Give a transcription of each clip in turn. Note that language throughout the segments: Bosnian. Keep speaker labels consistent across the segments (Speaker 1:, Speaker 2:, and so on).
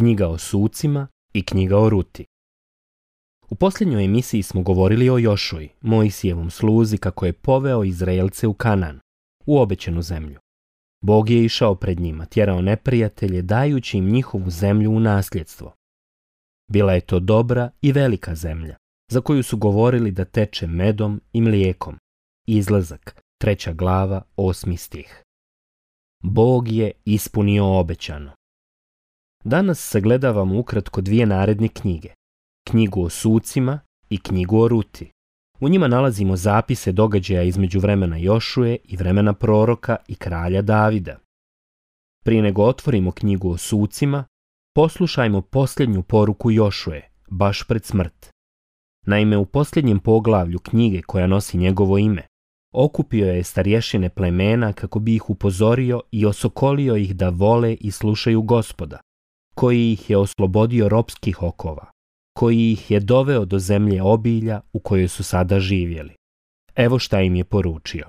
Speaker 1: knjiga o sucima i knjiga o ruti. U posljednjoj emisiji smo govorili o Jošuji, Mojsijevom sluzi kako je poveo Izraelce u Kanan, u obećenu zemlju. Bog je išao pred njima, tjerao neprijatelje, dajući im njihovu zemlju u nasljedstvo. Bila je to dobra i velika zemlja, za koju su govorili da teče medom i mlijekom. Izlazak, treća glava, osmi stih. Bog je ispunio obećano. Danas sagledavamo ukratko dvije naredne knjige. Knjigu o sucima i knjigu o Ruti. U njima nalazimo zapise događaja između vremena Jošuje i vremena proroka i kralja Davida. Prije nego otvorimo knjigu o sucima, poslušajmo posljednju poruku Jošue, baš pred smrt. Naime, u posljednjem poglavlju knjige koja nosi njegovo ime, okupio je starješine plemena kako bi ih upozorio i osokolio ih da vole i slušaju gospoda, koji ih je oslobodio ropskih okova, koji ih je doveo do zemlje obilja u kojoj su sada živjeli. Evo šta im je poručio.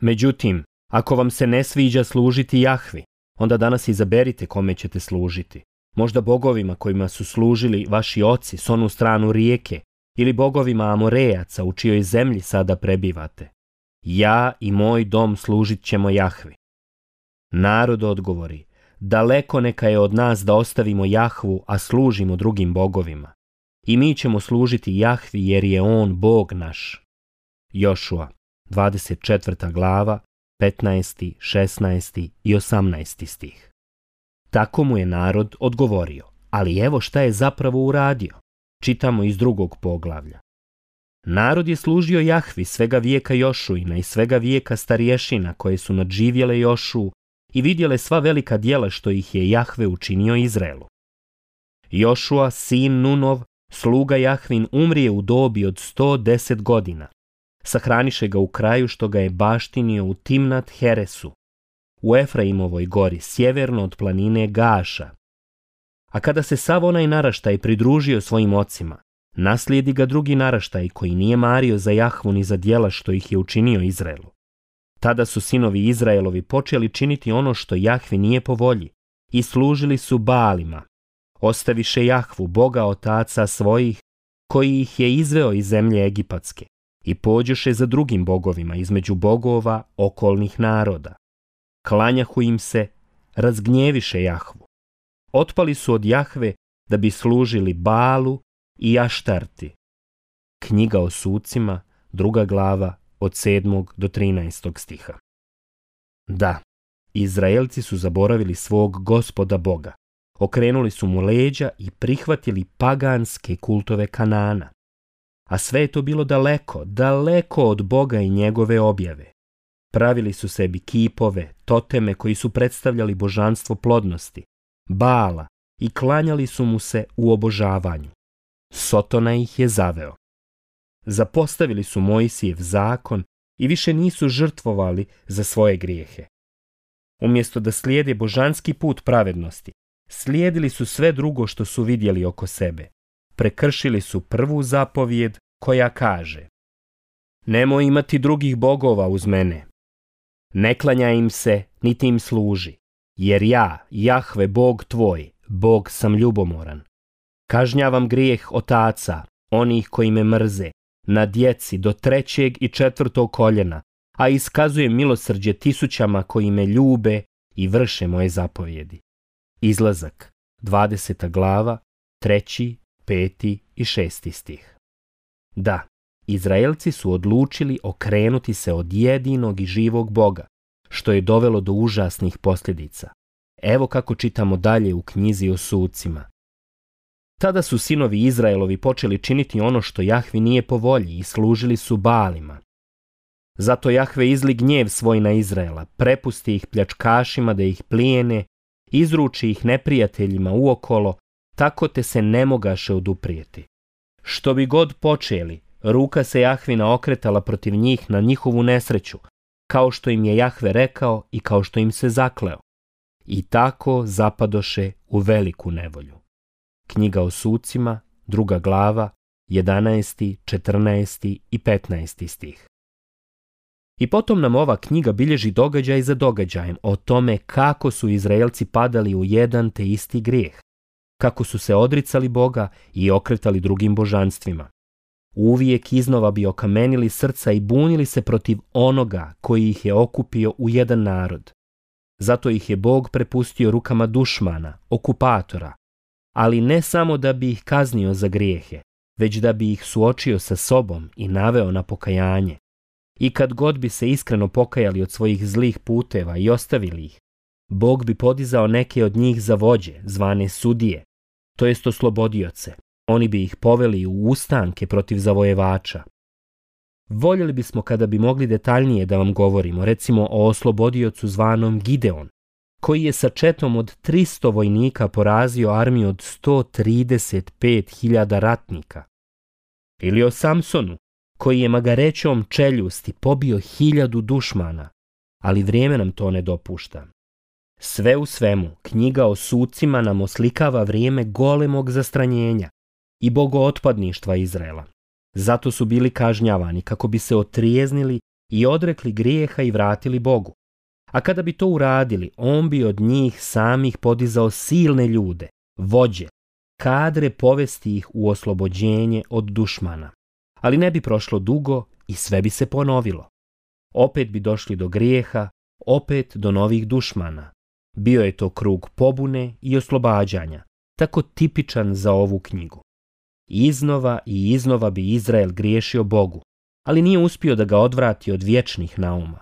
Speaker 1: Međutim, ako vam se ne sviđa služiti Jahvi, onda danas izaberite kome ćete služiti. Možda bogovima kojima su služili vaši oci s onu stranu rijeke ili bogovima Amorejaca u čijoj zemlji sada prebivate. Ja i moj dom služit ćemo Jahvi. Narod odgovori, daleko neka je od nas da ostavimo Jahvu, a služimo drugim bogovima. I mi ćemo služiti Jahvi jer je On Bog naš. Jošua, 24. glava, 15., 16. i 18. stih. Tako mu je narod odgovorio, ali evo šta je zapravo uradio. Čitamo iz drugog poglavlja. Narod je služio Jahvi svega vijeka Jošuina i svega vijeka starješina koje su nadživjele Jošu i vidjele sva velika dijela što ih je Jahve učinio Izraelu. Jošua, sin Nunov, sluga Jahvin umrije u dobi od 110 godina. Sahraniše ga u kraju što ga je baštinio u Timnat Heresu, u Efraimovoj gori, sjeverno od planine Gaša. A kada se sav onaj naraštaj pridružio svojim ocima, naslijedi ga drugi naraštaj koji nije mario za Jahvu ni za dijela što ih je učinio Izraelu. Tada su sinovi Izraelovi počeli činiti ono što Jahvi nije po volji i služili su balima. Ostaviše Jahvu, boga otaca svojih, koji ih je izveo iz zemlje Egipatske i pođuše za drugim bogovima između bogova okolnih naroda. Klanjahu im se, razgnjeviše Jahvu. Otpali su od Jahve da bi služili Balu i Aštarti. Knjiga o sucima, druga glava, od 7. do 13. stiha. Da, Izraelci su zaboravili svog gospoda Boga. Okrenuli su mu leđa i prihvatili paganske kultove Kanana. A sve je to bilo daleko, daleko od Boga i njegove objave. Pravili su sebi kipove, toteme koji su predstavljali božanstvo plodnosti, bala i klanjali su mu se u obožavanju. Sotona ih je zaveo. Zapostavili su Mojsijev zakon i više nisu žrtvovali za svoje grijehe. Umjesto da slijede božanski put pravednosti, slijedili su sve drugo što su vidjeli oko sebe. Prekršili su prvu zapovjed koja kaže Nemoj imati drugih bogova uz mene. Ne klanja im se, niti im služi. Jer ja, Jahve, Bog tvoj, Bog sam ljubomoran. Kažnjavam grijeh otaca, onih koji me mrze na djeci do trećeg i četvrtog koljena, a iskazuje milosrđe tisućama koji me ljube i vrše moje zapovjedi. Izlazak, 20. glava, 3., 5. i 6. stih. Da, Izraelci su odlučili okrenuti se od jedinog i živog Boga, što je dovelo do užasnih posljedica. Evo kako čitamo dalje u knjizi o sucima. Tada su sinovi Izraelovi počeli činiti ono što Jahvi nije po volji i služili su Balima. Zato Jahve izli gnjev svoj na Izraela, prepusti ih pljačkašima da ih plijene, izruči ih neprijateljima uokolo, tako te se ne mogaše oduprijeti. Što bi god počeli, ruka se Jahvina okretala protiv njih na njihovu nesreću, kao što im je Jahve rekao i kao što im se zakleo. I tako zapadoše u veliku nevolju. Knjiga o sucima, druga glava, 11., 14. i 15. stih. I potom nam ova knjiga bilježi događaj za događajem o tome kako su Izraelci padali u jedan te isti grijeh, kako su se odricali Boga i okretali drugim božanstvima. Uvijek iznova bi okamenili srca i bunili se protiv onoga koji ih je okupio u jedan narod. Zato ih je Bog prepustio rukama dušmana, okupatora, ali ne samo da bi ih kaznio za grijehe, već da bi ih suočio sa sobom i naveo na pokajanje. I kad god bi se iskreno pokajali od svojih zlih puteva i ostavili ih, Bog bi podizao neke od njih za vođe, zvane sudije, to jest oslobodioce. Oni bi ih poveli u ustanke protiv zavojevača. Voljeli bismo kada bi mogli detaljnije da vam govorimo, recimo o oslobodiocu zvanom Gideon, koji je sa četom od 300 vojnika porazio armiju od 135.000 ratnika. Ili o Samsonu, koji je magarećom čeljusti pobio hiljadu dušmana, ali vrijeme nam to ne dopušta. Sve u svemu, knjiga o sucima nam oslikava vrijeme golemog zastranjenja i bogootpadništva Izraela. Zato su bili kažnjavani kako bi se otrijeznili i odrekli grijeha i vratili Bogu. A kada bi to uradili, on bi od njih samih podizao silne ljude, vođe, kadre povesti ih u oslobođenje od dušmana. Ali ne bi prošlo dugo i sve bi se ponovilo. Opet bi došli do grijeha, opet do novih dušmana. Bio je to krug pobune i oslobađanja, tako tipičan za ovu knjigu. Iznova i iznova bi Izrael griješio Bogu, ali nije uspio da ga odvrati od vječnih nauma.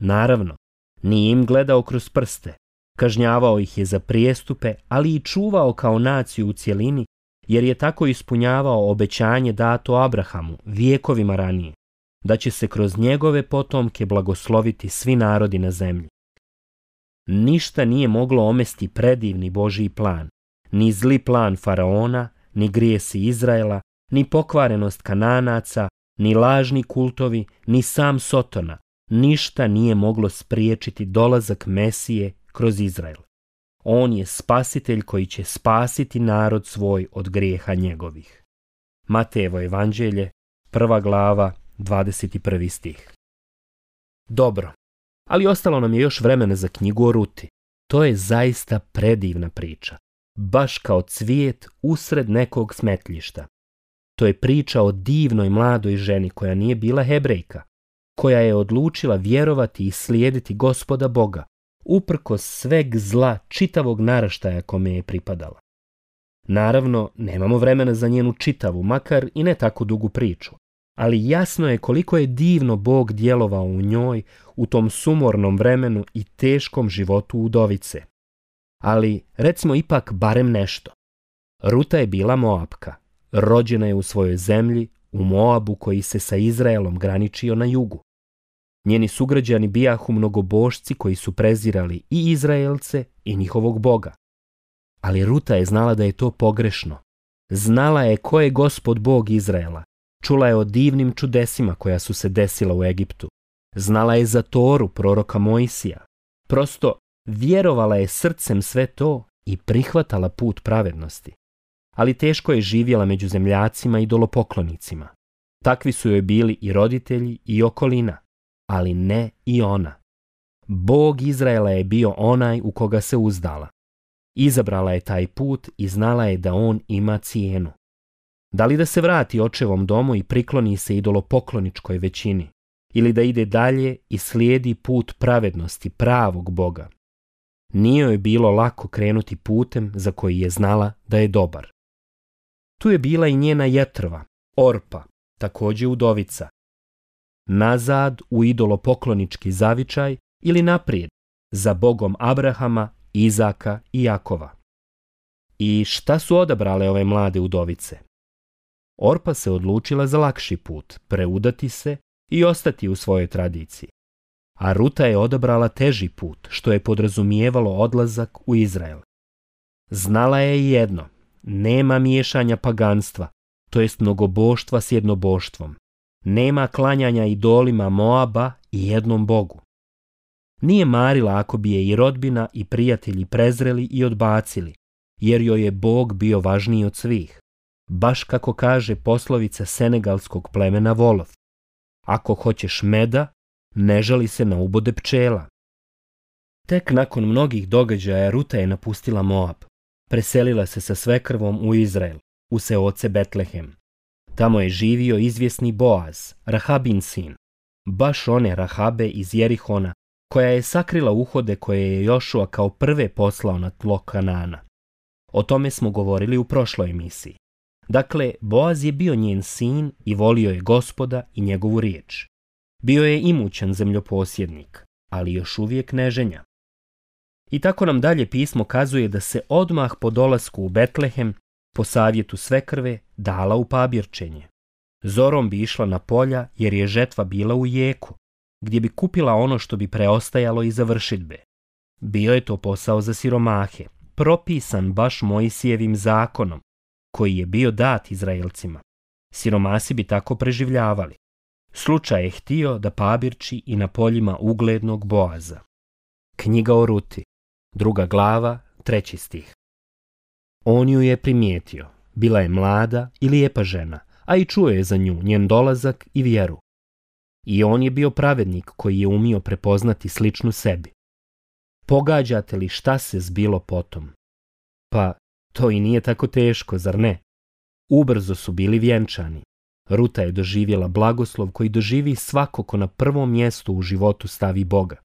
Speaker 1: Naravno, nije im gledao kroz prste, kažnjavao ih je za prijestupe, ali i čuvao kao naciju u cjelini, jer je tako ispunjavao obećanje dato Abrahamu vijekovima ranije, da će se kroz njegove potomke blagosloviti svi narodi na zemlji. Ništa nije moglo omesti predivni Božiji plan, ni zli plan faraona, ni grijesi Izraela, ni pokvarenost kananaca, ni lažni kultovi, ni sam Sotona, ništa nije moglo spriječiti dolazak Mesije kroz Izrael. On je spasitelj koji će spasiti narod svoj od grijeha njegovih. Matejevo evanđelje, prva glava, 21. stih. Dobro, ali ostalo nam je još vremena za knjigu o Ruti. To je zaista predivna priča, baš kao cvijet usred nekog smetljišta. To je priča o divnoj mladoj ženi koja nije bila hebrejka, koja je odlučila vjerovati i slijediti gospoda Boga, uprko sveg zla čitavog naraštaja kome je pripadala. Naravno, nemamo vremena za njenu čitavu, makar i ne tako dugu priču, ali jasno je koliko je divno Bog djelovao u njoj u tom sumornom vremenu i teškom životu udovice. Ali, recimo ipak barem nešto. Ruta je bila Moapka, rođena je u svojoj zemlji, u Moabu koji se sa Izraelom graničio na jugu. Njeni sugrađani bijahu mnogobošci koji su prezirali i Izraelce i njihovog boga. Ali Ruta je znala da je to pogrešno. Znala je ko je gospod bog Izraela. Čula je o divnim čudesima koja su se desila u Egiptu. Znala je za Toru proroka Mojsija. Prosto vjerovala je srcem sve to i prihvatala put pravednosti ali teško je živjela među zemljacima i dolopoklonicima. Takvi su joj bili i roditelji i okolina, ali ne i ona. Bog Izraela je bio onaj u koga se uzdala. Izabrala je taj put i znala je da on ima cijenu. Da li da se vrati očevom domu i prikloni se idolopokloničkoj većini, ili da ide dalje i slijedi put pravednosti pravog Boga. Nije joj bilo lako krenuti putem za koji je znala da je dobar. Tu je bila i njena jetrva, Orpa, također udovica. Nazad u idolopoklonički zavičaj ili naprijed, za bogom Abrahama, Izaka i Jakova. I šta su odabrale ove mlade udovice? Orpa se odlučila za lakši put, preudati se i ostati u svojoj tradiciji. A Ruta je odabrala teži put, što je podrazumijevalo odlazak u Izrael. Znala je jedno, nema miješanja paganstva, to jest mnogoboštva s jednoboštvom. Nema klanjanja idolima Moaba i jednom bogu. Nije marila ako bi je i rodbina i prijatelji prezreli i odbacili, jer joj je Bog bio važniji od svih. Baš kako kaže poslovica senegalskog plemena Volov. Ako hoćeš meda, ne žali se na ubode pčela. Tek nakon mnogih događaja Ruta je napustila Moab preselila se sa svekrvom u Izrael, u seoce Betlehem. Tamo je živio izvjesni Boaz, Rahabin sin, baš one Rahabe iz Jerihona, koja je sakrila uhode koje je Jošua kao prve poslao na tlo Kanana. O tome smo govorili u prošloj emisiji. Dakle, Boaz je bio njen sin i volio je gospoda i njegovu riječ. Bio je imućan zemljoposjednik, ali još uvijek neženja. I tako nam dalje pismo kazuje da se odmah po dolasku u Betlehem, po savjetu svekrve, dala u pabirčenje. Zorom bi išla na polja jer je žetva bila u jeku, gdje bi kupila ono što bi preostajalo za vršitbe. Bio je to posao za siromahe, propisan baš Mojsijevim zakonom, koji je bio dat Izraelcima. Siromasi bi tako preživljavali. Slučaj je htio da pabirči i na poljima uglednog boaza. Knjiga o Ruti druga glava, treći stih. On ju je primijetio, bila je mlada i lijepa žena, a i čuo je za nju, njen dolazak i vjeru. I on je bio pravednik koji je umio prepoznati sličnu sebi. Pogađate li šta se zbilo potom? Pa, to i nije tako teško, zar ne? Ubrzo su bili vjenčani. Ruta je doživjela blagoslov koji doživi svako ko na prvo mjesto u životu stavi Boga.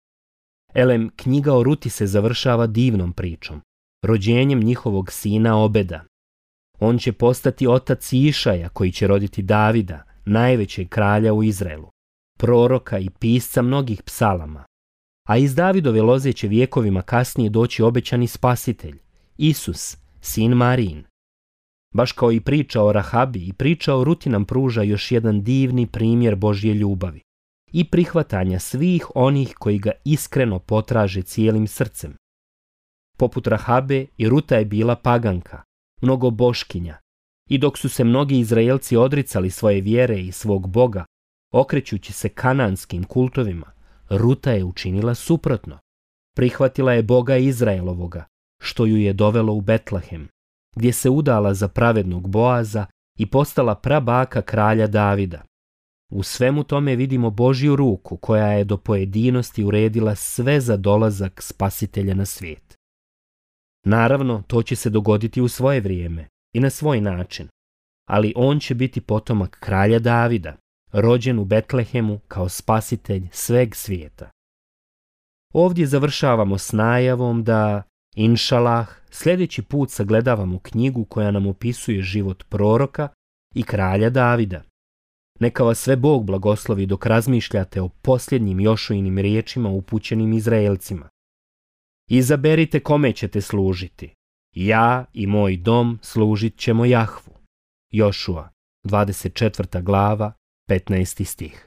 Speaker 1: Elem, knjiga o Ruti se završava divnom pričom, rođenjem njihovog sina Obeda. On će postati otac Išaja koji će roditi Davida, najvećeg kralja u Izraelu, proroka i pisca mnogih psalama. A iz Davidove loze će vijekovima kasnije doći obećani spasitelj, Isus, sin Marin. Baš kao i priča o Rahabi i priča o Ruti nam pruža još jedan divni primjer Božje ljubavi i prihvatanja svih onih koji ga iskreno potraže cijelim srcem. Poput Rahabe i Ruta je bila paganka, mnogo boškinja, i dok su se mnogi Izraelci odricali svoje vjere i svog boga, okrećući se kananskim kultovima, Ruta je učinila suprotno. Prihvatila je boga Izraelovoga, što ju je dovelo u Betlahem, gdje se udala za pravednog Boaza i postala prabaka kralja Davida, u svemu tome vidimo Božju ruku koja je do pojedinosti uredila sve za dolazak spasitelja na svijet. Naravno, to će se dogoditi u svoje vrijeme i na svoj način, ali on će biti potomak kralja Davida, rođen u Betlehemu kao spasitelj sveg svijeta. Ovdje završavamo s najavom da, inšalah, sljedeći put sagledavamo knjigu koja nam opisuje život proroka i kralja Davida, neka vas sve Bog blagoslovi dok razmišljate o posljednjim Jošuinim riječima upućenim Izraelcima. Izaberite kome ćete služiti. Ja i moj dom služit ćemo Jahvu. Jošua, 24. glava, 15. stih.